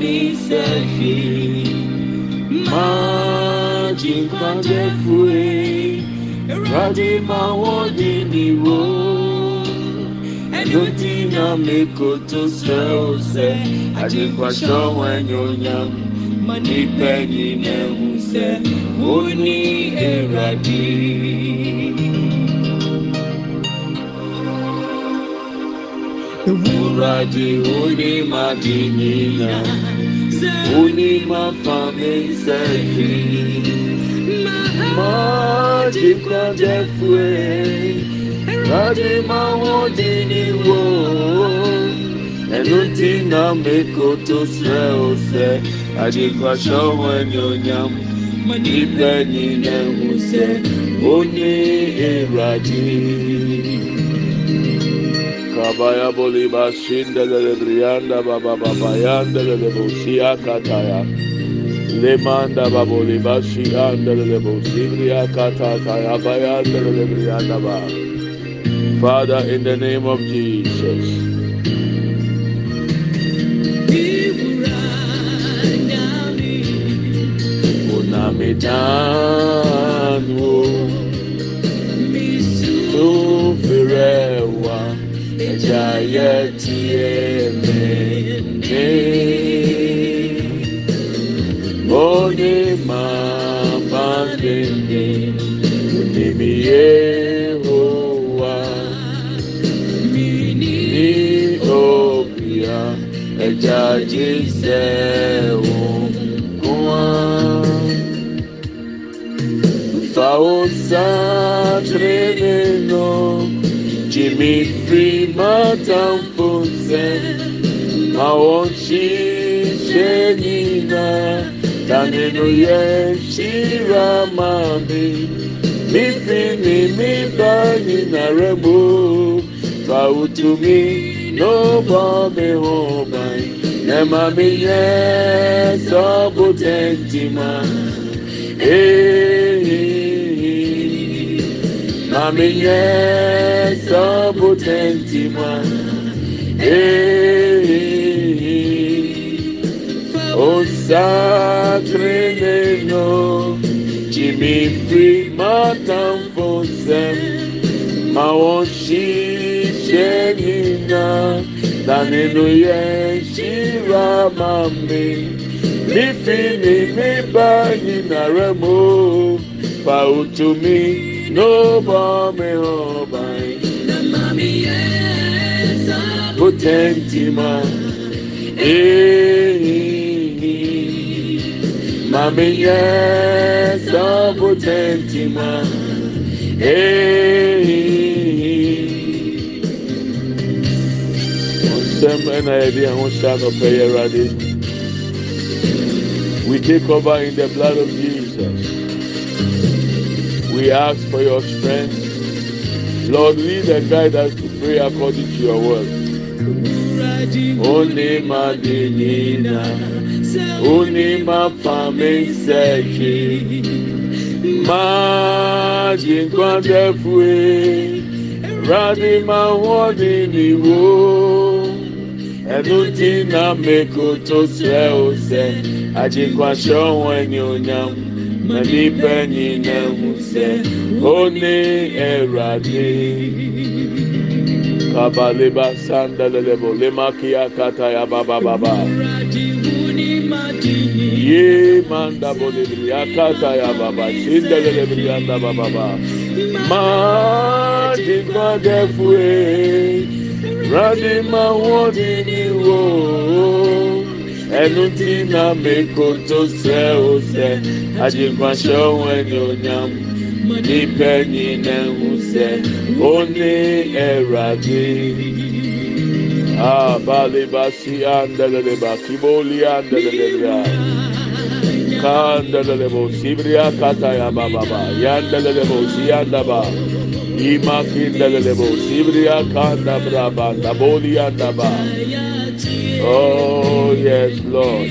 fa mi sɛ fi ma jinkwandefue ewurade ma wọ́n di ni wo tí na sẹ́ àjẹkwàsọ wọn ẹ̀yọ̀nyàm mà nípa ẹ̀yìn ẹ̀hún sẹ́ ó ní ewurade. Ewurade oni ma di nyina, oni ma fa mi sẹ́yì. Ma di kan jẹ fue, Ewurade ma wọ́n di ni wo. Ẹnu tí na mi kò tó sẹ́ o sẹ́, àdìgbàsọ Boliba brianda baba kataya. Lemanda baboliba shi andelele bosibria kataya bayandelele brianda ba. Father, in the name of Jesus. Jayati Mende Ode Mabandende Unimi Yehowa Mini Obia Eja Jiseo Kwa Fausa Treneno Jimmy Free. Fonse Maonchi Shenina Tanenu Ye Shira Mami Mi Fini Mi Bani Naremo Fautumi No amenye sapotenti mwa osakre nenyo jimifri matamfosem mawonshishe nina naneno yenshira mami mifini miba nyinaremo pautumi no bame obai potentima mame yesa potentima ɔnsɛm ɛna yɛde ɛho hyɛ anɔpɛ yɛ awurade we take over in the blood of jesus We ask for your strength. Lord, lead and guide us to pray according to your word. Onima dinina, onima pamiseji, ma jinkwande fue, radima wadi niwo, enuti na mekoto sre ose, ajinkwa shonwe nyonyamu. Wọn ni o nyam. Mani penyi na muse one erade kabaleba sandalelebo lemakia kata ya baba. Baba ye manda bolebri akata ya baba sindelelebri anda baba baba. Ma jingwa defue radi ma woni ni wo ẹnu tí na mẹ́kọ tó sẹ́ ó sẹ́ àjẹgbàṣẹ́ ohun ẹni ònyàm nípẹ́ ní nẹ́hù sẹ́ e ó ní ẹ̀rọ adé. Ah, Abalebasi andeleleba kiboli andeleleba kandelelebo sibria kataya bababa yandelelebo siyandaba. Imakindelebo, Sibria Kanda Braba, Nabolia Daba. Oh, yes, Lord.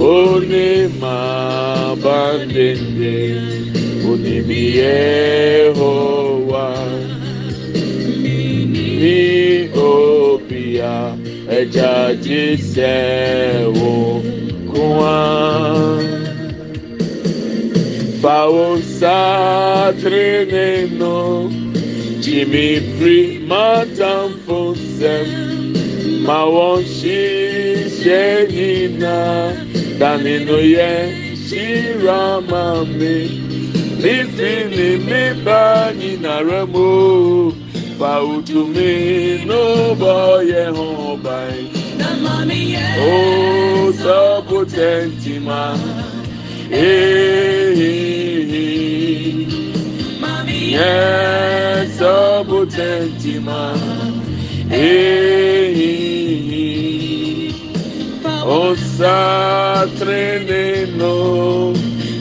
Only my bandage, only be Jehovah. Mi obia, eja jise kuwa nínú jìmì firi máa tàn fún sẹ́m. Máa wọ́n ṣiṣẹ́ yìnyín dánínú yẹ ṣíra máa mi. Nífìní mi bá yìnyín rẹ̀ mú. Fàwùtùmí ló bọ̀ yẹ hàn báyìí. Oh, so yɛ sɔbu tɛntima ehihi osa tirene no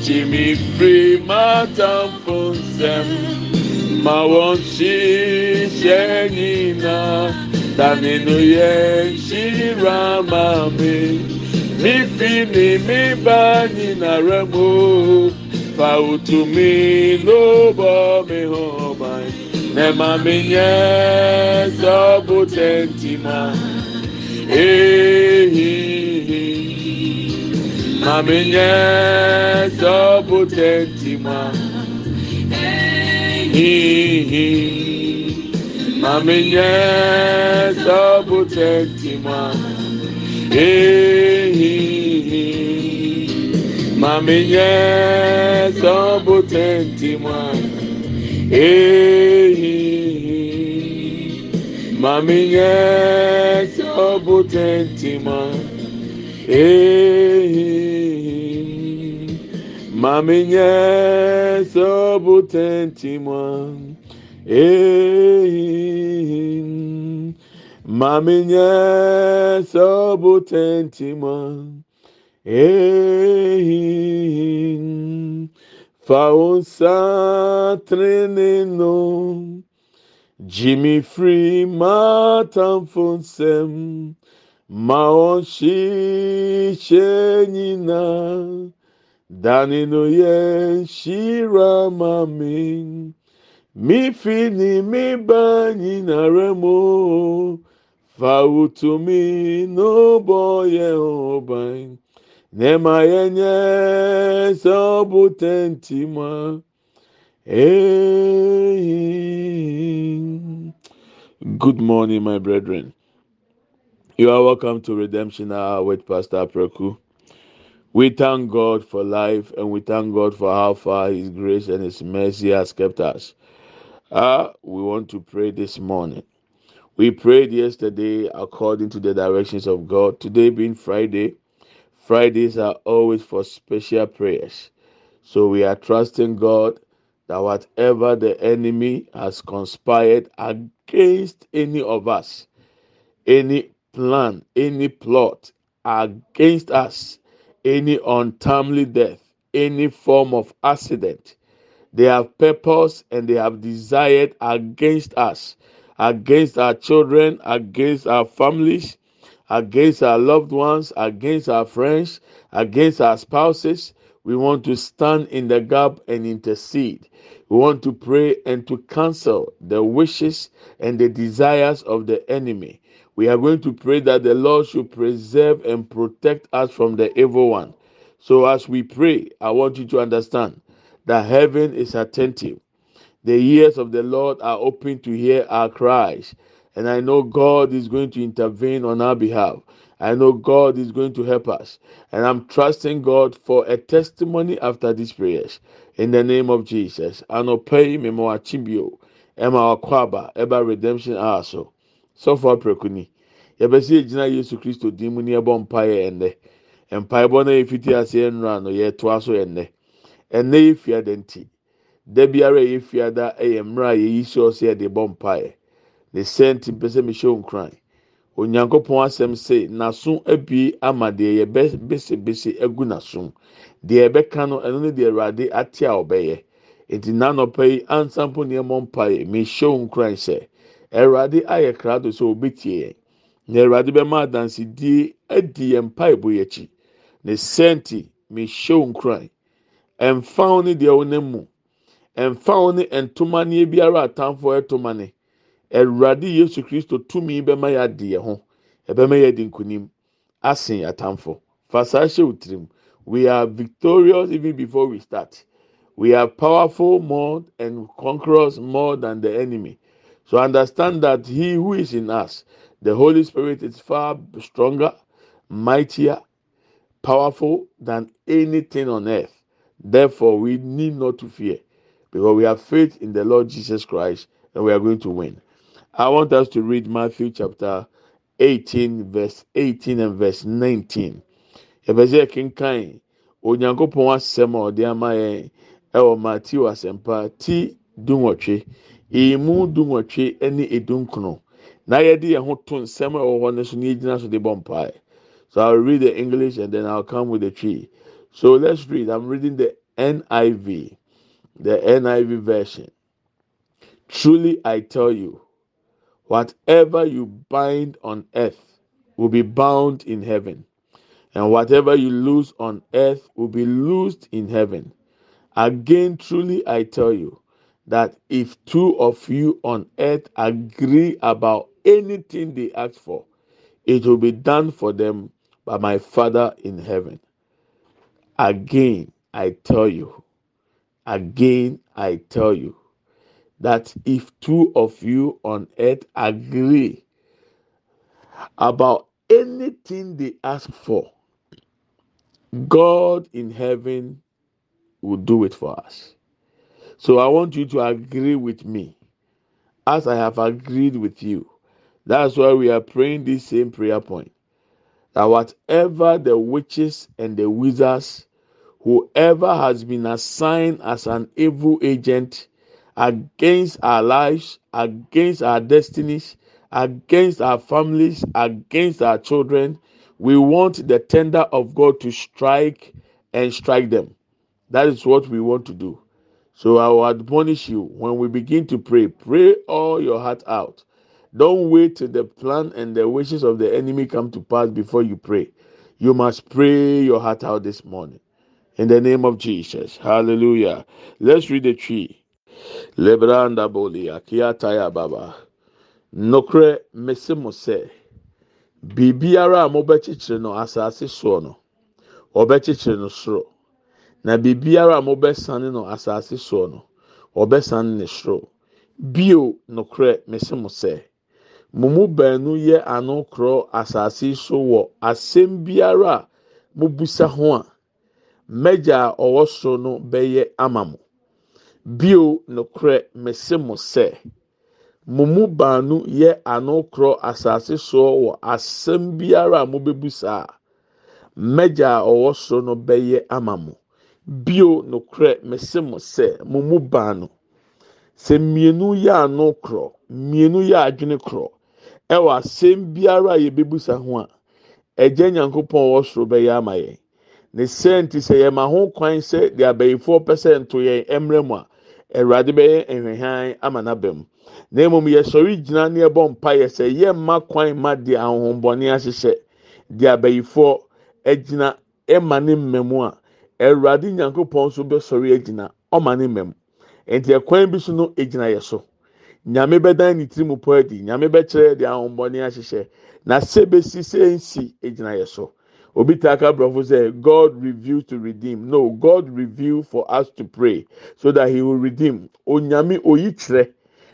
jimi firi matamfo nsɛm ma. Wɔn hyehyɛ nyina tani no. Yɛ nhyira ma mi mi fi ni mi ba nyina rɛ mo. fa utumi ló bọ́ mi hàn báyìí. Nẹ̀ma mi yẹn sọ́bù tẹ̀ǹtì máa. Ehihi, ma mi nye sọ́bù tẹ̀ǹtì máa. Ehihi, ma mi nye sọ́bù tẹ̀ǹtì máa. Ehihi. mamenyɛ sɔbotentimua ehihi mamenyɛ sɔbotentimua ehihi mamenyɛ sɔbotentimua ehihi mamenyɛ sɔbotentimua. ehim fa wo nsa tenene no gye me firi m'atamfo nsɛm ma ɔnhyehyɛ nyinaa dane no yɛ nhyira ma me me fi ne me ba nyinara mu fa wo tumi no bɔ yɛn ho ban nema ya nye sọbụ tenti ma Good morning, my brethren. You are welcome to Redemption Hour with Pastor Preku. We thank God for life and we thank God for how far His grace and His mercy has kept us. Ah, we want to pray this morning. We prayed yesterday according to the directions of God. Today being Friday, Fridays are always for special prayers. So we are trusting God that whatever the enemy has conspired against any of us, any plan, any plot against us, any untimely death, any form of accident, they have purpose and they have desired against us, against our children, against our families, against our loved ones, against our friends, against our spouses. We want to stand in the gap and intercede. We want to pray and to cancel the wishes and the desires of the enemy. We are going to pray that the Lord should preserve and protect us from the evil one. So, as we pray, I want you to understand that heaven is attentive. The ears of the Lord are open to hear our cries. And I know God is going to intervene on our behalf. I know God is going to help us. And I'm trusting God for a testimony after these prayers. In the name of Jesus. Anopei memo achibio. Emma akwaba. Eba redemption aso. So far prekuni. Yɛbɛsi egyina Yesu Kristo din mu ni ɛbɔ mpaeɛ ɛnnɛ. Mpaebɔ no yɛ fiti ase nnura no yɛ toa so ɛnnɛ. Ɛnnɛ yɛ fiada nti. Da biara yɛ fiada ɛyɛ mmerɛ a yɛyi so ɔsɛ yɛde bɔ mpaeɛ. Ne sɛnti mpɛ sɛ mehyɛ nkran. onyankopɔn asɛm se n'aso abie ama deɛ yɛbɛbesebese agu n'asom deɛ yɛbɛka no ɛno ne deɛ awurade ate a ɔbɛyɛ. Eti n'anɔpɛ yi ansampo nneɛma mpaeɛ mehyɛ nkran sɛ awurade ayɛ krado sɛ obetie yɛn. Na awurade bɛma adansidie adi yɛn mpaebɔ yɛ akyi. Ne sɛnti mehyɛ nkran ɛmfa ne deɛ ɔnam mu. Ɛmfa wo ne ntomaneɛ biara atamfo ɛtoma ne awurade yesu kristo tumi bɛma yɛ adi yɛn ho. Ɛbɛma yɛ di nkunim asen atamfo. Fa saa hyɛ tirim. We are victorious even before we start. We are powerful more and conquerors more than the enemy. So understand that he who is in us the holy spirit is far stronger mightier powerful than anything on earth. Therefore we need not to fear because we have faith in the lord jesus christ and we are going to win I want us to read Matthew chapter 18, verse 18 and verse 19. Ebeze kinkai onyankopɔn asɛm a ɔde ama yɛn ɛwɔ Matthew asɛmpa ti dunwɔtwe emu dunwɔtwe ɛne edunkono na yɛde yɛn ho to nsɛm a ɛwɔ hɔ no so na yɛgyina so de bɔ mpae. So I'll read the English and then I'll come with the tree. So let's read. I'm reading the NIV, the NIV version. Truly I tell you. Whatever you bind on earth will be bound in heaven, and whatever you loose on earth will be loosed in heaven. Again, truly I tell you that if two of you on earth agree about anything they ask for, it will be done for them by my Father in heaven. Again, I tell you, again, I tell you that if two of you on earth agree about anything they ask for, God in heaven will do it for us. So I want you to agree with me as I have agreed with you. That's why we are praying this same prayer point. That whatever the witches and the wizards, whoever has been assigned as an evil agent against our lives, against our destinies, against our families, against our children. We want the tender of God to strike and strike them. That is what we want to do. So I will admonish you when we begin to pray, pray all your heart out. Don't wait till the plan and the wishes of the enemy come to pass before you pray. You must pray your heart out this morning. In the name of Jesus. Hallelujah. Let's read the Twi. Lebranda bolia kiata ya baba. Nokorɛ mese mo sɛ biribiara no asase soɔ no. Ɔbɛkyekyere no soro na biribiara mobɛsane no asase soɔ no. Ɔbɛsane ne soro bio nokorɛ mese mo sɛ mo yɛ ano korɔ asase so wɔ asɛm biara a mobusa ho a mɛgya a ɔwɔ soro no bɛyɛ ama mo bio nokorɛ mese mo sɛ mo baanu yɛ ano korɔ asase soɔ wɔ asɛm biara a mobɛbu saa. Mɛgya a ɔwɔ soro no bɛyɛ ama mo. Bio nokorɛ mese mo sɛ mo baanu. Sɛ mmienu yɛ ano korɔ mmienu yɛ adwene korɔ ɛwɔ asɛm biara a yɛbɛbu sa ho a ɛgya nyankopɔn ɔwɔ soro bɛyɛ ama yɛn. Ne sɛ nti sɛ ho kwan sɛ deɛ abɛyifoɔ pɛ sɛ nto yɛn mmerɛ mu a awurade bɛyɛ nhwehwan ama n'aba mu na mmom yɛsɔre gyina ne ɛbɔ mpa yɛ sɛ yɛ mma kwan ma deɛ ahohombɔne ahyehyɛ. Deɛ abayifoɔ agyina ɛma ne mma mu a awurade nyankopɔn nso bɛsɔre agyina ɔma ne mma mu. Nti ɛkwan bi so no egyina yɛ so. Nyame bɛdan ne tiri mu pɔ adi. Nyame bɛkyerɛ deɛ ahohombɔne ahyehyɛ. Na sɛ besi sɛ nsi egyina yɛ so. Obi taka brɔfo sɛ god reveal to redeem. No god reveal for us to pray so that he will redeem. Onyame oyi kyerɛ.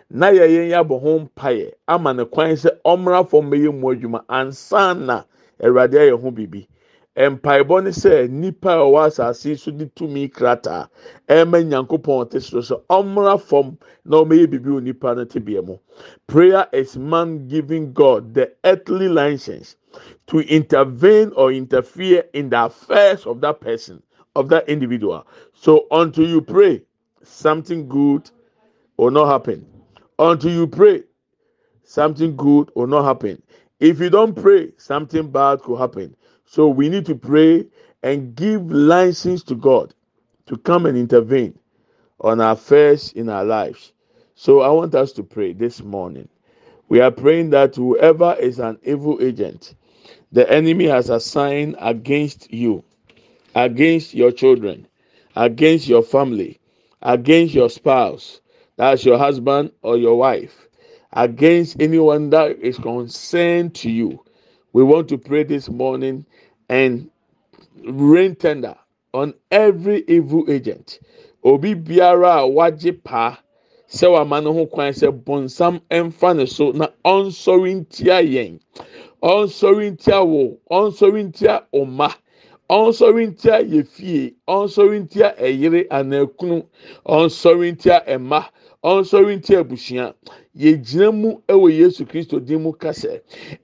Na yɛyɛ yabɔ ho mpaeɛ. Ama ne kwan sɛ ɔmmra fam bɛyɛ mu adwuma ansa na awurade ayɛ ho biribi. Mpaebɔ ne sɛ nipa a ɔwɔ asase so de tumi krataa. Ɛrema nyankopɔn ɔte soro sɛ ɔmmra fam na ɔmɛyɛ biribi wɔ nipa te mu. Prayer is man giving god. The earthly license to intervene or interfere in the affairs of that person, of that individual. So until you pray, something good will not happen. Until you pray, something good will not happen. If you don't pray, something bad could happen. So we need to pray and give license to God to come and intervene on our affairs in our lives. So I want us to pray this morning. We are praying that whoever is an evil agent, the enemy has assigned against you, against your children, against your family, against your spouse, that's your husband or your wife, against anyone that is concerned to you. We want to pray this morning and rain tender on every evil agent. Obi biara wajipa. Sɛ wama ne ho kwan sɛ bonsam mfa ne so na ɔnsɔre ntia yɛn. Ɔnsɔre ntia wo ɔnsɔre ntia ɔma ɔnsɔre ntia yɛ fie ɔnsɔre ntia ɛyere anakunu ɔnsɔre ntia ɛma ɔnsɔre ntia abusua yɛgyina mu wɔ yesu kristo din mu kasa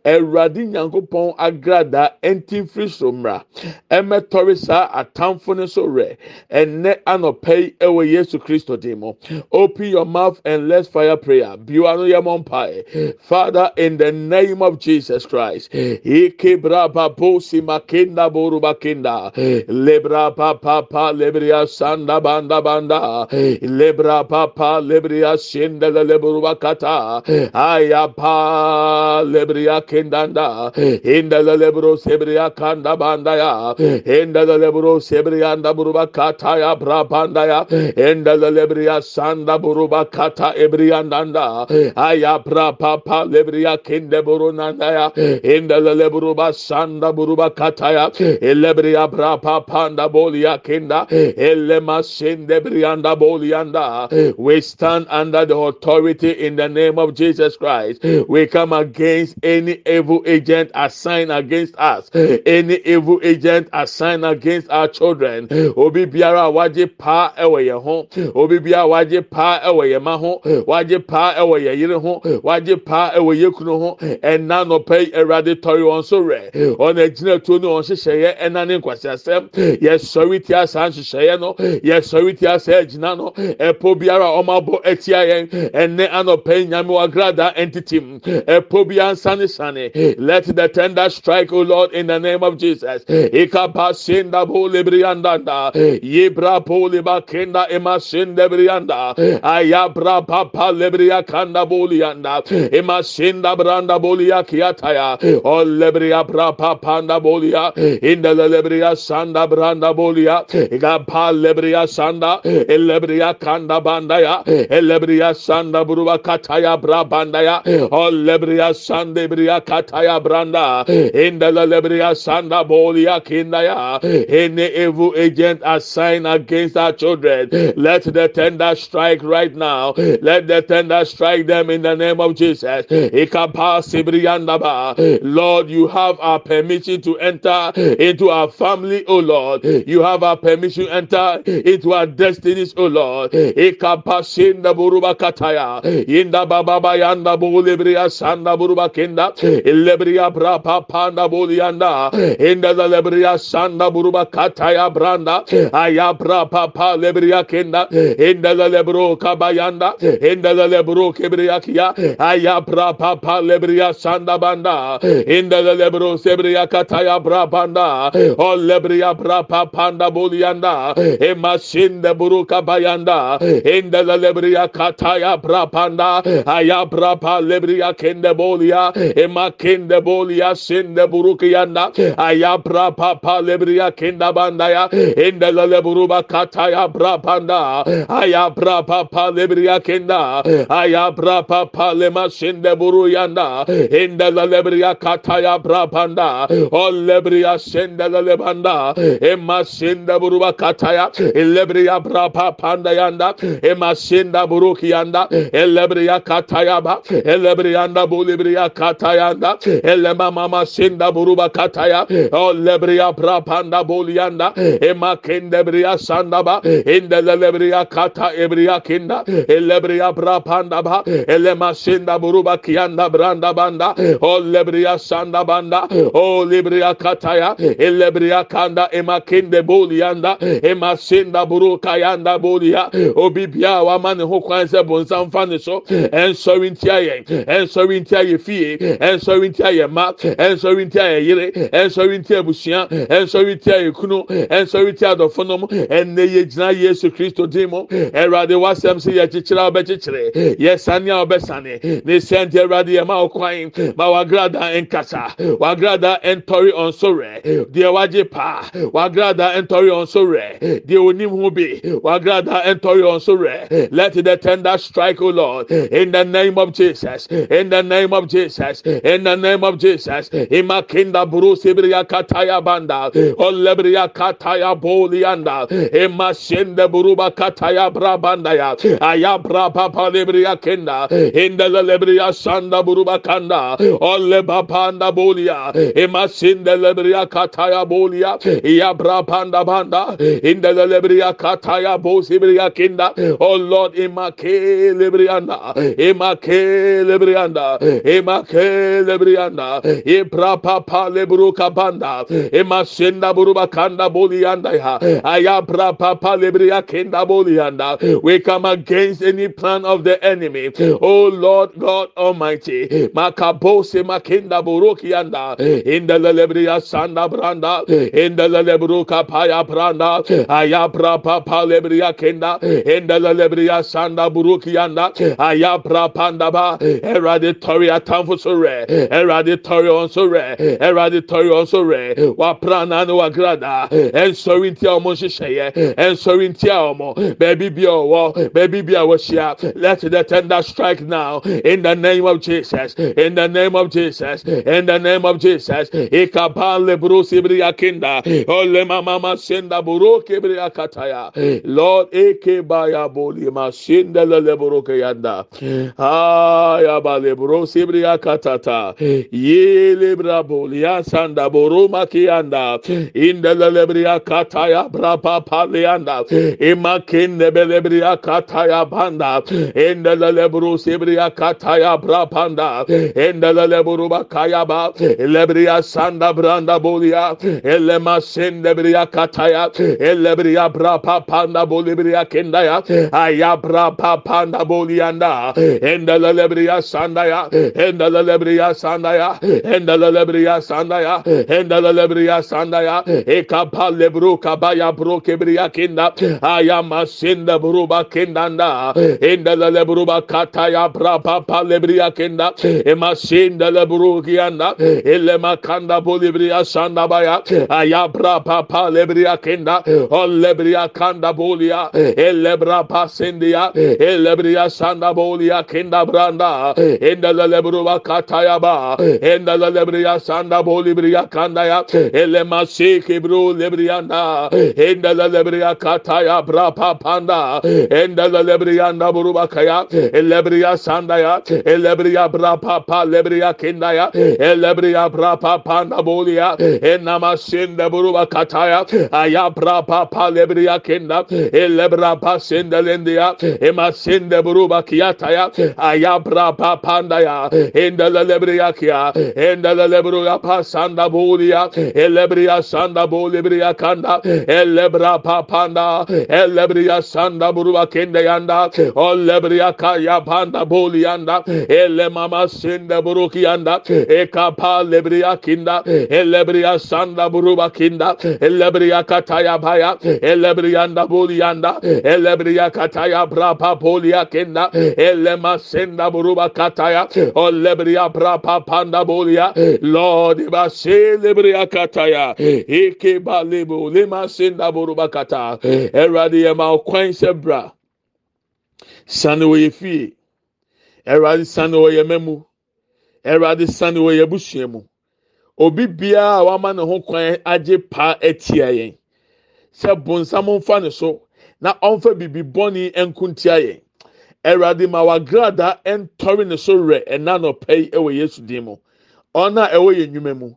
awurade nyankopɔn agrada ɛnti firi so mmra. Ɛmɛtɔre saa atamfo ne so rɛ ɛnɛ anɔpɛ yi wɔ yesu kristo din mu. Open your mouth and let's fire prayer. Biwa no yɛ mɔ mpae. Father in the name of jesus christ ike braba bosi makinda boru makinda lebra papa pa lebria sanda banda banda. Lebra papa lebria shinda lebru bakata kata eh. ayapa lebria kendanda eh. inda lebro sebria kanda banda ya eh. inda lebro sebria anda buruba kata ya brabanda ya inda lebria sanda buruba kata ebriandanda ayapra papa lebria kende burunanda ya inda lebruba sanda buruba kata ya. Elebria bra papa anda bolia kenda elema sende brianda bolianda we stand under the authority in the name of Jesus Christ. We come against any evil agent assigned against us, any evil agent assigned against our children. Obi biara waje pa ewe ye ho, obi biara waje pa ewe ye ma ho, waje pa ewe ye yire ho, waje pa ewe ye kunu ho, ɛna no pɛ ɛwurade tɔri wɔn so rɛ, ɔna gyina tuo ne wɔn hyehyɛeɛ ɛna ne nkwasi asɛm, yɛ sɔri tia saa nhyehyɛeɛ no, yɛ sɔri tia saa gyina no, ɛpo biara ɔmo abɔ ɛtia yɛn, ɛnɛ anɔpɛ nyame wagrada entity eh, ɛpo bi ansane sane. Let the tender strike o lord in the name of jesus. Ikapa senda bo lebrianda yebra bo leba kenda ema senda brianda. Ayabra papa lebria kanda bolianda ema senda branda bolia kiataya. O lebria bra papa nda bolia in the lebria sanda branda bolia ikapa lebria sanda. Elebria kanda bandaya. Elebria sanda buruba kataya brabandaya o oh, lebria sande bria kataya branda. In the lebria sanda bolia kindaya any evil agent assigned against our children let the tender strike right now. Let the tender strike them in the name of Jesus. Lord you have our permission to enter into our family oh Lord. You have our permission to enter into our destinies oh Lord. Ikapasinda kenda baba bayanda bu sanda buruba kenda lebriya bra papanda bu yanda. Enda da lebriya sanda buruba kataya branda. Aya bra papa lebriya kenda enda da lebro kabayanda enda da lebro kebriya kiya. Aya bra papa lebriya sanda banda. Enda da lebro sebriya kataya bra banda. O lebriya bra papanda bu yanda. Emasinde buru kabayanda enda da lebriya kataya bra panda ayabra pa lebriya kende bolia ema e, kende bolia sende burukiyanda ayabra pa pa lebriya kenda bandaya ende lale buruba kataya bra panda ayabra pa pa lebriya kenda ayabra pa pa lema sende buruyanda ende lale briya kataya bra panda o lebriya sende lale banda ema e, sende buruba kataya e, lebriya brapa panda yanda ema sende burukiyanda lebriya kataya ba elebriyanda bulibriya katayanda elema mama sinda buruba kataya o lebriya brapanda buliyanda ema kende briya sanda ba inde lebriya kata ebriya kinda. Elebriya brapanda ba elema sinda buruba kiyanda branda banda. O lebriya sanda banda. O lebriya kataya elebriya kanda ema kende buliyanda ema sinda buruka yanda buliya obibia wa mane ho kwan sɛ bonsam so ɛnsɔre ntia yɛn ɛnsɔre ntia yɛ fie ɛnsɔre ntia yɛ ma ɛnsɔre ntia yɛ yere ɛnsɔre ntia abusua ɛnsɔre ntia yɛ kunu ɛnsɔre ntia adɔfonom ɛnɛ yɛ gyina yesu kristo din mu ɛwurade wasɛm sɛ yɛ kyekyere a ɔbɛkyekyere yɛ sane a ɔbɛsane ne sɛnti ɛwurade yɛ ma ɔkwan ma wagrada nkasa wagrada ntɔre ɔnsorɛ deɛ wagye paa wagrada ntɔre ɔnsorɛ deɛ onim ho bi wagrada ntɔre ɔnsorɛ let the tender strike, O Lord, in the name of Jesus, in the name of Jesus, in the name of Jesus. Imakinda Bruce Kataya Banda, Olebria Kataya Bolianda, Imashinde Buruba Kataya Brabandaya, Ayabra Papa Kenda, in the Lebria Sanda Buruba Kanda, Oleba Panda Bolia, Imashinde Lebria Kataya Bolia, Yabra Panda Banda, in the Lebria Kataya Bosibria Kinda, oh Lord, Imake Imake Lebrianda, Imake Lebrianda, Ibra Papa Lebruka Banda, Imashinda Buruba Kanda Bolianda, Ayabra Papa Lebria Kinda Bolianda. We come against any plan of the enemy. Oh Lord God Almighty, Makabose Makinda Burukianda, in the Lebria Sanda Branda, in the Lebruka Paya Branda, Ayabra Papa Lebria Kinda, in the Lebria Sanda Burukianda, Ayabra Pandaba, Eraditory Atamfo Sore, Eraditory on Sore, Eraditory on Sore, Waprana no Agrada, and Sorintia Monsheye, and Sorintia Omo, baby be baby be let the tender strike now in the name of Jesus, in the name of Jesus, in the name of Jesus, Ikapale Brusibria Kinda, Ole Mama Senda Buru Kibria Kataya, Lord Eke Baya Boli Mashinda Ah, Aya bale bro sibriya katata. Yele brabo liya sanda boru makiyanda. İndele lebriya kataya brapa palianda. İmakinde belebriya kataya banda. İndele lebru sibriya kataya brapanda. İndele lebru bakaya ba. Lebriya sanda branda bolia. Elle masinde briya kataya. Elle briya brapa panda bolibriya kendaya. Aya brapa panda bolianda sandaya, sandaya, endelelebriya sandaya, endelelebriya sandaya, endelelebriya sandaya, ekapalebru kabaya bro kebriya kinda, ayama sinda bruba kindanda, endele lebruba brapa pal lebriya kinda, ema e sinda lebru kiyanda, elema kanda bolibriya sandabaya, ayabra papa lebriya kinda, o lebriya kanda bolia, elebra pasindia, elebriya sanda sandabo Bolia Kinda Branda, in the Lebruba Katayaba, in the Lebria Sanda Bolibria Kandaya, Elema Siki Bru Lebrianda, the Lebria Kataya Brapa Panda, the Lebrianda Burubakaya, Elebria Sandaya, Elebria Brapa Lebria Kindaya, Elebria Brapa Panda Bolia, Enamasinda Buruba Kataya, Ayabra Papa Lebria Kinda, Elebra Pasinda Lendia, Emasinda Buruba kataya ayabra pa panda ya endele lebriya kia endele lebruya pa sanda bulia elebriya sanda bulibriya kanda elebra pa panda elebriya sanda buruva kende yanda olebriya kaya panda bulianda ele mama sinde buruki yanda ekapa e, lebriya kinda elebriya sanda buruva kinda elebriya kataya baya elebriyanda bulianda elebriya kataya bra pa polia kenda Elema Senda Buruba Kataya, Olebria Brapa Panda Bolia, Lord Ibase Lebria Kataya, Eke Balebo, Lema Senda Buruba Kata, Eradi Ema Okwen Sebra, Sanu Yefi, Eradi Sanu Yememu, Eradi Sanu Yebushiemu. mu. obi biara a wama ne ho kwan agye pa atia yɛn sɛ bonsam mfa ne so na ɔmfa bibi bɔne nkuntia yɛn awurade ma wagrada ntɔre ne so rɛ ɛna nɔpɛ yi wɔ yesu din mu ɔn a ɛwɔ yɛn nnwuma mu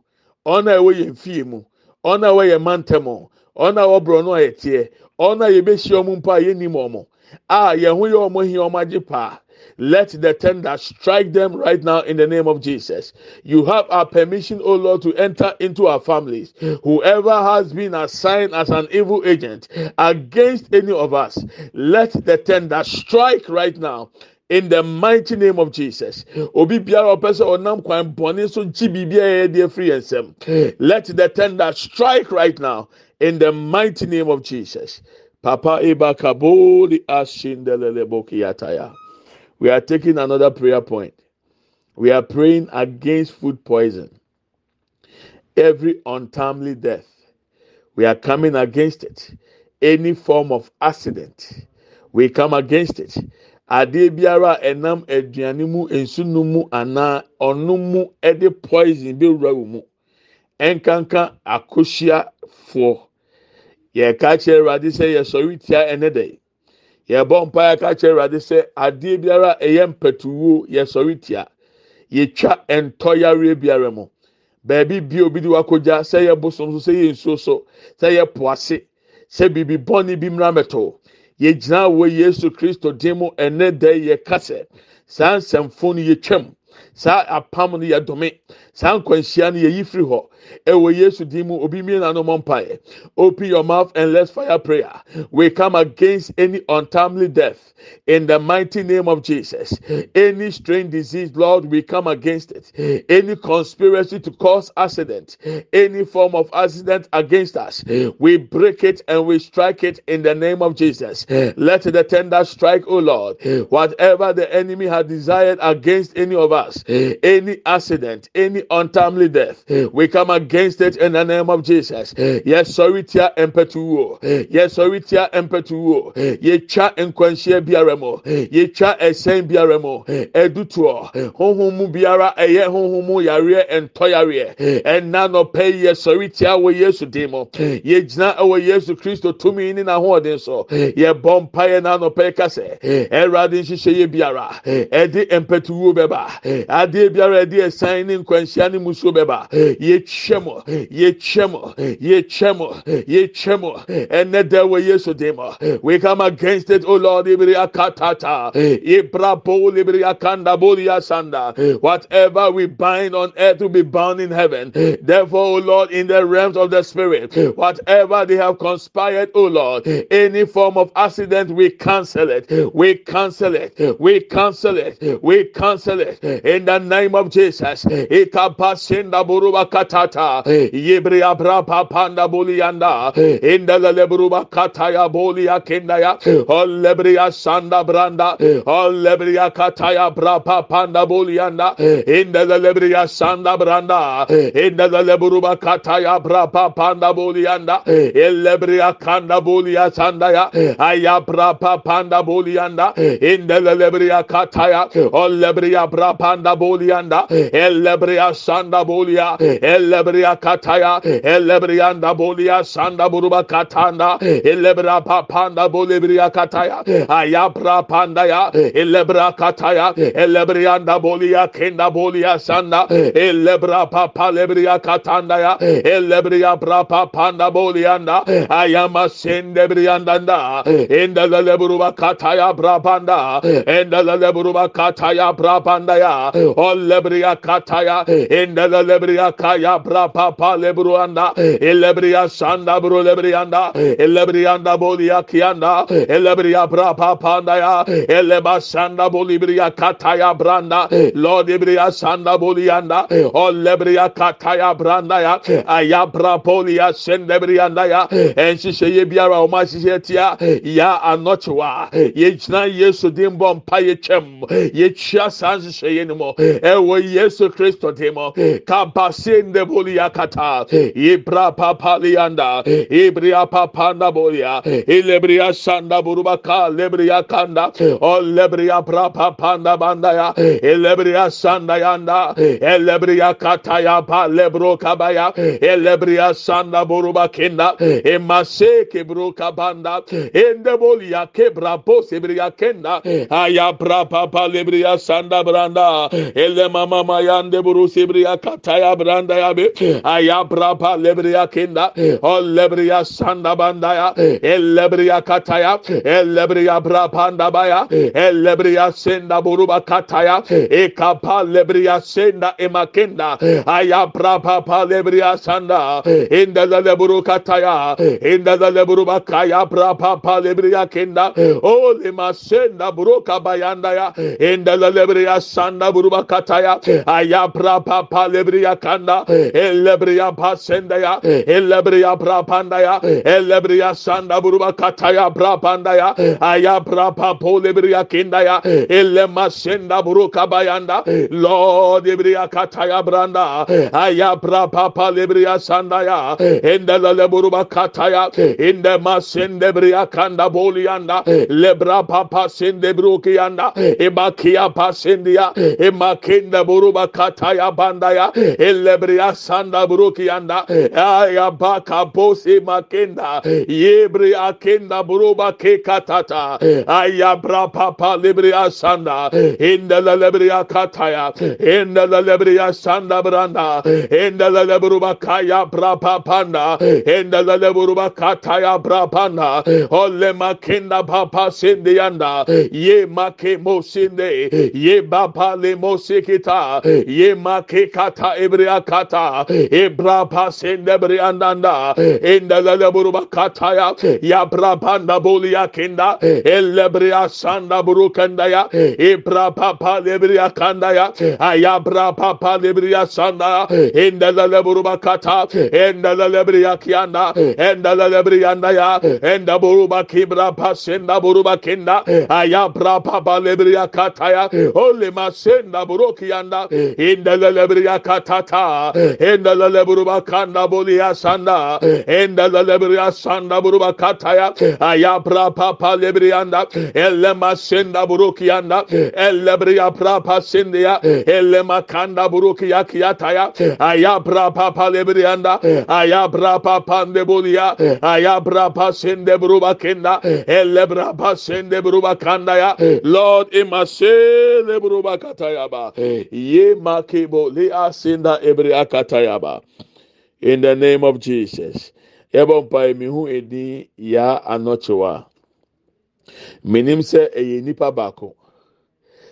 ɔn a ɛwɔ yɛn fie mu ɔn a ɛwɔ yɛn mantam ɔn a ɛwɔ borɔno a yɛteɛ ɔn a yɛbɛhyia wɔn mpo a yɛnnim wɔn a yɛn ho yɛ wɔn hia wɔn agye paa. Let the tender strike them right now in the name of Jesus. You have our permission, O Lord, to enter into our families. Whoever has been assigned as an evil agent against any of us, let the tender strike right now in the mighty name of Jesus. Obi biara ɔpɛ sɛ ɔnam kwan so gyi biribi nsam. Let the tender strike right now in the mighty name of Jesus. Papa Eba Kabodi Ashindelele Bokiyataya. We are taking another prayer point. We are praying against food poison, every untimely death. We are coming against it. Any form of accident, we come against it. adeɛ biara a ɛnam aduane mu nsu no mu anaa ɔno mu de poison bɛwura wɔ mu ɛnkanka akɔhyiafoɔ yɛka kyerɛ awurade sɛ yɛsɔre tia ɛnɛ dɛ yɛbɔ mpa yɛka kyerɛ awurade sɛ adeɛ biara ɛyɛ mpɛtuwuo yɛsɔre tia. Yɛtwa ntɔyareɛ biara mu. Baabi bia obi de wakogya sɛ yɛ bosom so sɛ yɛ nsuo so sɛ yɛ po ase sɛ biribi bɔne bi mmra yɛgyina wɔ yesu kristo din mu ɛnɛ dɛ yɛ kasɛ saa nsɛmfo no yɛtwam saa apam no yɛ dome saa nkwanhyia no yɛyi firi hɔ. Ɛwɔ yesu din mu obi mie na no mpaeɛ open your mouth and let's fire prayer. We come against any untimely death. In the mighty name of jesus. Any strange disease lord we come against it. Any conspiracy to cause accident. Any form of accident against us. We break it and we strike it in the name of jesus. Let the tender strike o lord. Whatever the enemy had desired against any of us Eh, any accident any untimely death eh. we come against it in the name of Jesus. Eh. Yes, sorry, tia empetuo. Yes, sorry, tia empetuo. Ye cha nkwanhyia biara mo. Ye cha esen biara mo. Edutuo. Honhom mu biara eye honhom mu yare ento yare. Enna no pay ye sorry tia wo Yesu demo. Ye gyina wo Yesu Kristo tumi ni na hoɔden so. Ye bompa ye na no pay kase. Erade nhyehyɛ ye biara. Ede empetuo beba. Ade biara ede esan ni nkwanhyia ni musuo beba. Ye yɛtwam yɛtwam yɛtwam yɛtwam ɛnɛ dɛ wɔ yesu dim we come against it o lord ibiri akatata ibrabo libiri akanda bolia sanda. Whatever we bind on earth will be bound in heaven. Therefore o lord in the realms of the spirit whatever they have conspired o lord any form of accident we cancel it. We cancel it. We cancel it. We cancel it. In the name of jesus. Ikapasinda buruba katata. Eh. Yebria brapa panda bulianda eh. inda lebruba kataya bolia kendaya eh. olebria sanda branda. Olebria kataya brapa panda bulianda inda lebria sanda branda. Inda lebruba kataya brapa panda bulianda elebria kanda bulia sandaya aya brapa panda bulianda inda lebria kataya. Olebria brapa panda bulianda elebria sanda bulia elebria kataya elebrianda bolia sanda buruba katanda elebra papanda bolebria kataya ayabra pandaya elebra kataya elebrianda bolia kenda bolia sanda elebra papa lebria katanda ya elebria brapa panda bolianda ayama sende brianda da enda leburuba kataya brabanda enda leburuba kataya brabanda ya olebria kataya enda lebria kaya brapa papa lebruanda elebria sanda bro lebrianda. Elebrianda bolia kianda. Elebria brapa panda ya eleba sanda bolibria kataya branda. Lord ebria sanda bolianda. Olebria kataya branda ya ayabra polia sendebrianda ya yɛ biara ɔmo ahyehyɛ tia. Ya anɔkyewa yɛgyina yesu din bɔ mpa yɛtwam yɛkyia saa nhyehyɛ yɛ no mu ɛwɔ yesu kristo din mu kabase ndebolia kata ibra papalianda ibria papanda bolia ilebria sanda burubaka lebria kanda o lebria brapa panda bandaya ilebria sanda yanda elebria kataya pa lebro kabaya elebria sanda buruba kinda emase kebro kabanda ende bolia kebra bose bria kenda aya brapa pa lebria sanda branda ele mama mayande burusi briya kataya branda ya bi. Ayabra pa lebriya kinda. O lebriya sanda bandaya. Ele briya kataya. Ele briya bra panda baya ele senda buruba kataya. E kapa lebriya senda emakenda ayabra pa pa lebriya sanda. İnda le buru kataya. İnda le buru bakaya bra pa lebriya kinda. O lima senda buruka bayanda ya inda le lebriya sanda buru kuruba kataya ayapra papa lebriya kanda elebriya pasendaya elebriya prapandaya elebriya sanda buruba kataya prapandaya ayapra papo lebriya kindaya elle masenda buruka bayanda lord ebriya kataya branda ayapra papa lebriya sandaya endele buruba kataya inde masende briya kanda boliyanda lebra papa sende brukiyanda ebakiya pasendiya e imakenda buruba kataya bandaya elebriya sanda brukiyanda aya baka bosi makenda yebri akenda buruba ke katata. Aya bra papa lebriya sanda inda lebriya kataya inda lebriya sanda branda inda lebruba kaya bra panda inda lebruba kataya bra panda. Ole makenda papa sendianda ye make mosinde ye baba le mosikita ye makikata ebriakata ebrapa sende briandanda endelele buruba kataya ya brabanda bolia kinda elle briasanda burukanda ya ebrapa pa lebria kanda ya aya brapa pa lebria sanda endelele buruba kata endelele bria kianda endelele brianda ya enda buruba kibra pa senda buruba kinda aya brapa pa lebria kataya ole masenda kanda buru kiyanda indelele bir yakatata. İndelele buru bakanda bolu yasanda. İndelele bir yasanda buru bakataya. Ayapra papa lebriyanda elle masenda buru kiyanda elle bir yapra pasindiya elle makanda buru kiyakiyataya ayapra papa lebriyanda ayapra papande bolu ya. Ayapra pasinde buru bakenda. Elle bra pasinde buru bakanda ya Lord imasele buru bakataya. katayaba. Ye makebo le asinda ebre akatayaba. In the name of Jesus. Ebon pa mihu edi ya anochewa. Menim sɛ ɛyɛ nipa baako.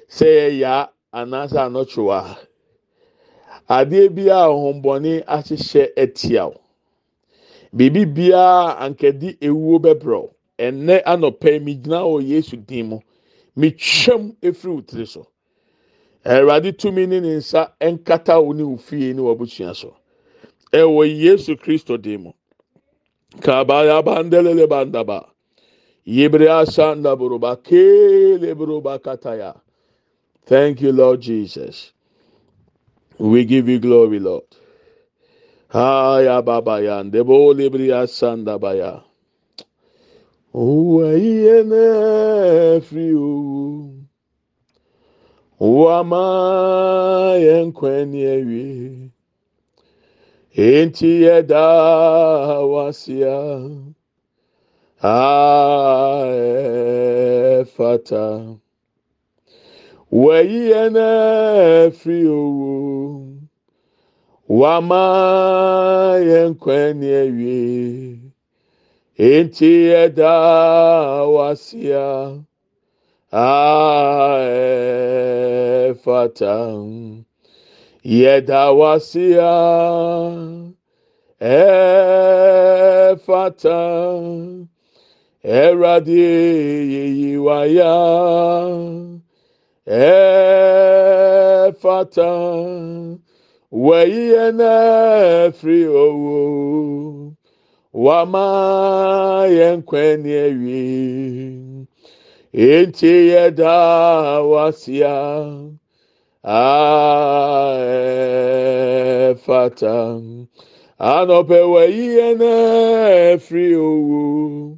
Sɛ ɛyɛ ya anaasɛ anɔkyewa. Adeɛ biara ahombɔne ahyehyɛ atia wo. Biribi biara ankadi ewuo bɛbrɛw. Ɛnɛ anɔpɛ mi gyina wɔ Yesu din mu. Metwam efiri wo tiri so. Awurade tumi ne ne nsa nkata wo ne wo fie ne w'abusua so. Ɛwɔ yesu kristo dim mu. Kabaya bandelele bandaba. Yebre asanda buruba kele buruba kataya. Thank you lord jesus. We give you glory lord. Haya baba ya ndebo libri asanda baya. Uwayene friu Wama yenkweni ewi Enti yeda wasia. Aefata. Uwayene friu Wama yenkweni ewi enti ɛda wasia aefatan yedawasia efatan eradi yeyiwaya efatan wẹ̀yíyẹ náà firi owó wàá máa. enti yɛda wasia. Aɛfata anɔpɛ wayiɛ nɛ firi owu.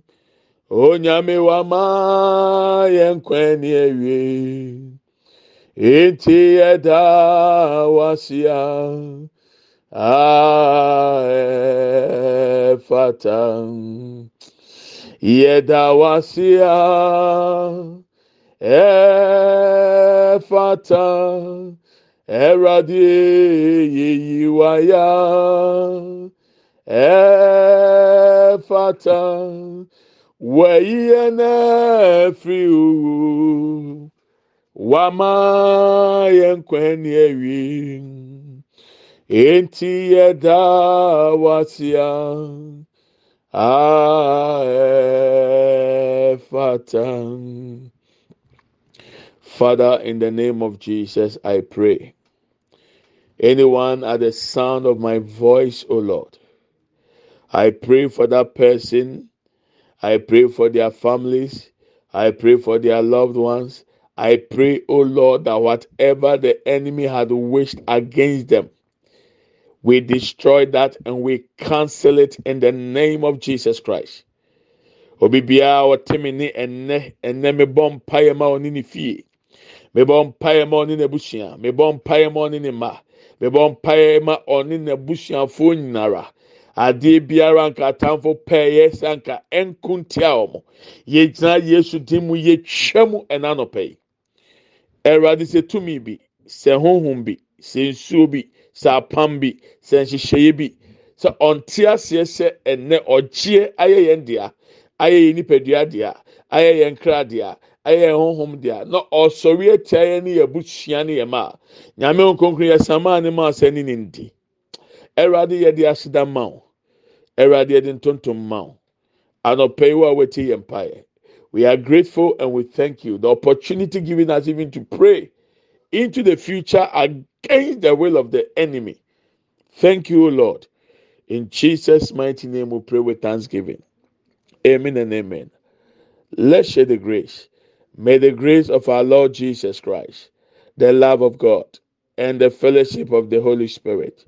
Onyame wama yɛnkwɛne awie. Enti yɛda wasia. Aɛfata yedawasia efata eradi yeyiwaya efata weyiye n'efiri uwu wama yɛ nkwenni ewi enti yedawasia. Aɛfata Father, in the name of Jesus, I pray. Anyone at the sound of my voice, O Lord, I pray for that person. I pray for their families. I pray for their loved ones. I pray, O Lord, that whatever the enemy had wished against them, we destroy that and we cancel it in the name of Jesus Christ. Obi biara ɔtemi ne ɛnɛ ɛnɛ mebɔ mpaeɛ ma ɔne ne fie. Mebɔ mpaeɛ ma ɔne n'abusua mebɔ mpaeɛ ma ɔne ne mma mebɔ mpaeɛ ma ɔne n'abusuafoɔ nyinara. Adeɛ biara nka atamfo pɛɛyɛ sanka ɛnko ntia wɔn yesu dim mu yɛtwa mu ɛna anɔpɛ yi ɛwurade sɛ tumi bi sɛ honhom bi sɛ nsuo bi sɛ apam bi sɛ nhyehyɛeɛ bi. Sɛ ɔnte aseɛ sɛ ɛnɛ ɔgyeɛ ayɛ yɛn dea ayɛ yɛn nipadua dea ayɛ yɛn kra dea ayɛ yɛn honhom dea na ɔsɔre atia yɛn ne yɛabusua ne yɛn ma a nyame nkonkron yɛsamaa ne ma sɛ ne ne ndi. Awurade yɛde ahyeda ma wo. Awurade yɛde ntontom ma wo. Anɔpɛ yi wo a woatie yɛn mpaeɛ. We are grateful and we thank you. The opportunity given us even to pray into the future against the will of the enemy. Thank you, Lord. In Jesus' mighty name, we pray with thanksgiving. Amen and amen. Let's share the grace. May the grace of our Lord Jesus Christ, the love of God, and the fellowship of the Holy Spirit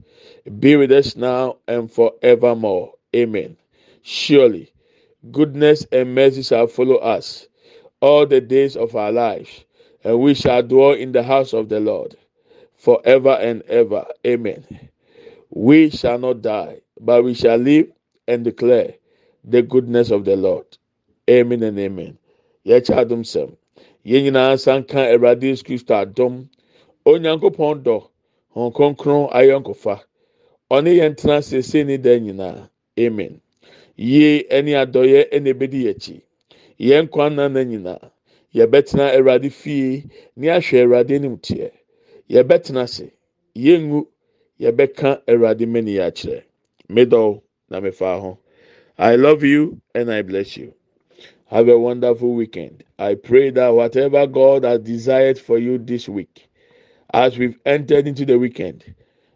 be with us now and forevermore. Amen. Surely goodness and mercy shall follow us all the days of our lives, and we shall dwell in the house of the Lord forever and ever. Amen. We shall not die, but we shall live and declare the goodness of the Lord. Amen and amen. Yɛkyɛ adom sɛm. Yɛn nyinaa san ka Awurade Yesu Kristo adom. Onyankopɔn dɔ. Hɔn kronkron ayɔnkofa. Ɔne yɛn. Amen. yie ne adɔeɛ na ebedi akyi yɛn kwan nana nyinaa yɛbɛtena awurade fie ne ahwɛ awurade anim teɛ yɛbɛtena ase. Yɛngu yɛbɛka awurade mani akyerɛ. Middle na mefa ho. I love you and i bless you. Have a wonderful weekend. I pray that whatever god has desired for you this week as we've entered into the weekend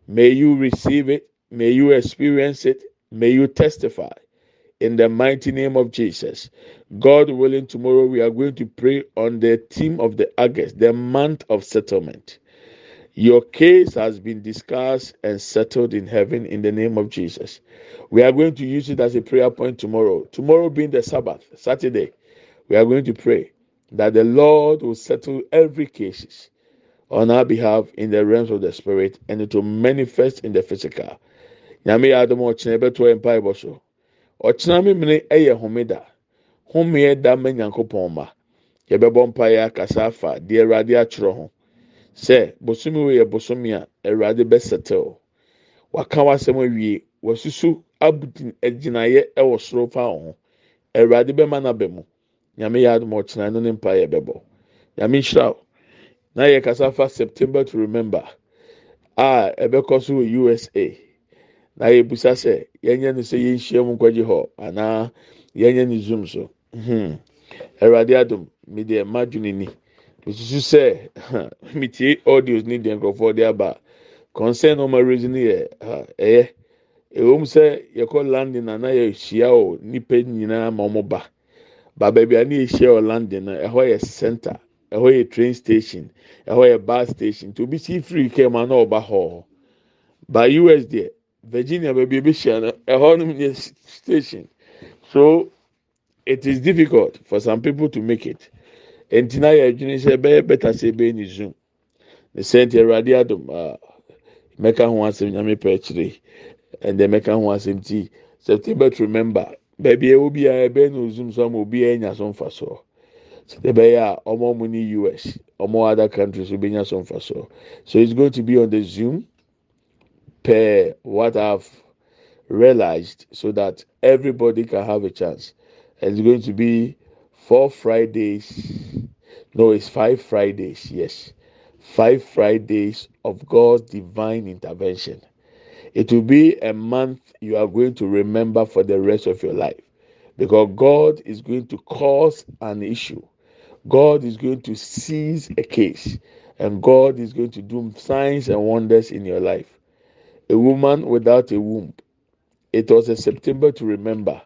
may you receive it may you experience it may you testify in the mighty name of Jesus. God willing, tomorrow we are going to pray on the theme of the August, the month of settlement. Your case has been discussed and settled in heaven in the name of Jesus. We are going to use it as a prayer point tomorrow. Tomorrow being the Sabbath, Saturday, we are going to pray that the Lord will settle every case on our behalf in the realms of the spirit and it will manifest in the physical. Ɔkyena memene yɛ homeda. Homeɛ da ma nyankopɔn ma. Yɛbɛbɔ mpaeɛ akasa afa deɛ awurade atwerɛ ho. Sɛ bosomi wo yɛ bosomi a awurade bɛsɛtɛw waka w'asɛm awie. Wasusu abudin agyinaeɛ wɔ soro fa wo ho. Awurade bɛma n'aba mu. Nyame yɛ adum ɔkyena no ne mpaeɛ bɛbɔ. Nyame nhyira wo. Na yɛ kasa fa september to remember a ɛbɛkɔ so wɔ usa na yɛbusa sɛ yɛnyɛ no sɛ yɛnhyia mu nkɔgye hɔ anaa yɛnyɛ no zoom so. Hmm. awurade adom medeɛ madwene ni mesusu sɛ metie audios ne deɛ aba. Concern ɔma raise no yɛ ɛyɛ. Ɛwom sɛ yɛkɔ landing na na yɛhyia wɔ nipa nyinaa ma ɔmo ba. Ba baabi a ne yɛhyia wɔ landing no ɛhɔ yɛ center ɛhɔ yɛ train station ɛhɔ yɛ bus station. Nti si firi kɛm a na ɔba ba us deɛ virginia baabi ebehyia no ɛhɔ nom station. So it is difficult for some people to make it. Ntina yɛ adwene sɛ ɛbɛyɛ better sɛ ɛbɛyɛ ne zoom ne sɛnti awurade adum aa mɛka ho asɛm nyame pɛ akyire ɛnna mɛka ho asɛm ti september to remember baabi ɛwɔ bi a ɛbɛyɛ zoom so ama obi ɛnya so. Nfa so ɛbɛyɛ a ɔmo ɔmo ne us ɔmo other countries obi nya so nfa so. So it's going to be on the zoom per what I've realized so that everybody can have a chance. It's going to be four Fridays. No, it's five Fridays. Yes. Five Fridays of God's divine intervention. It will be a month you are going to remember for the rest of your life because God is going to cause an issue. God is going to seize a case and God is going to do signs and wonders in your life. A woman without a womb. It was a September to remember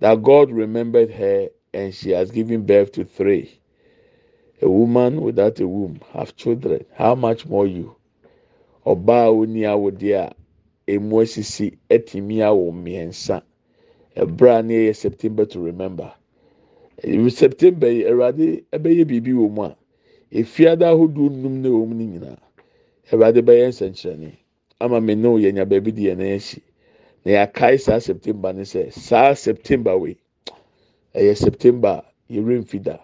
that God remembered her and she has given birth to three. A woman without a womb have children. How much more you? Ɔbaa oni awode a emu esisi etimi awo mmiɛnsa. Ɛbra ne yɛ September to remember. September yi Awurade ɛbɛyɛ biribi wɔ mu a efiada ahodoɔ num na ɛwɔ mu ne nyinaa. Awurade bɛyɛ nsɛnkyerɛnne ama me ne yɛnya baabi di yɛn nan akyi. Na yɛakae saa September ne sɛ saa September wei ɛyɛ September yɛrɛ mfi da.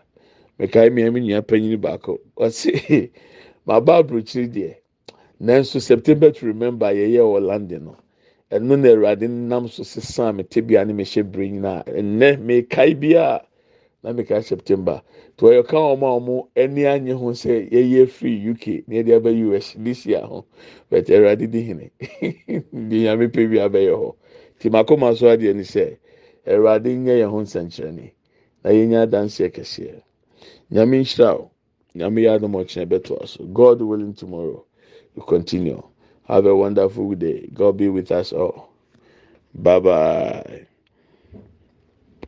Mekae mmea mi nua panyin baako ɔsi maba aburokyire deɛ nanso September to remember yɛyɛ wɔ London no ɛno na Awurade nam so sisan me tebea ne me hyɛ bere nyinaa ɛnɛ mekae bia na mekae September. To ɔyɛ ka wɔn a wɔn ani anye ho sɛ yɛyɛ free UK na yɛde aba US this year ho. But Awurade di hene. Di nyame pɛ bi abɛyɛ hɔ. Te mako ma so adeɛ ni sɛ Awurade nyɛ yɛn ho nsɛnkyerɛnne na yɛnya adanseɛ kɛseɛ. nyame nhyira o nyame yɛ adom ɔkyerɛ bɛtoa so. God willing tomorrow we continue. Have a wonderful day. God be with us all. Bye bye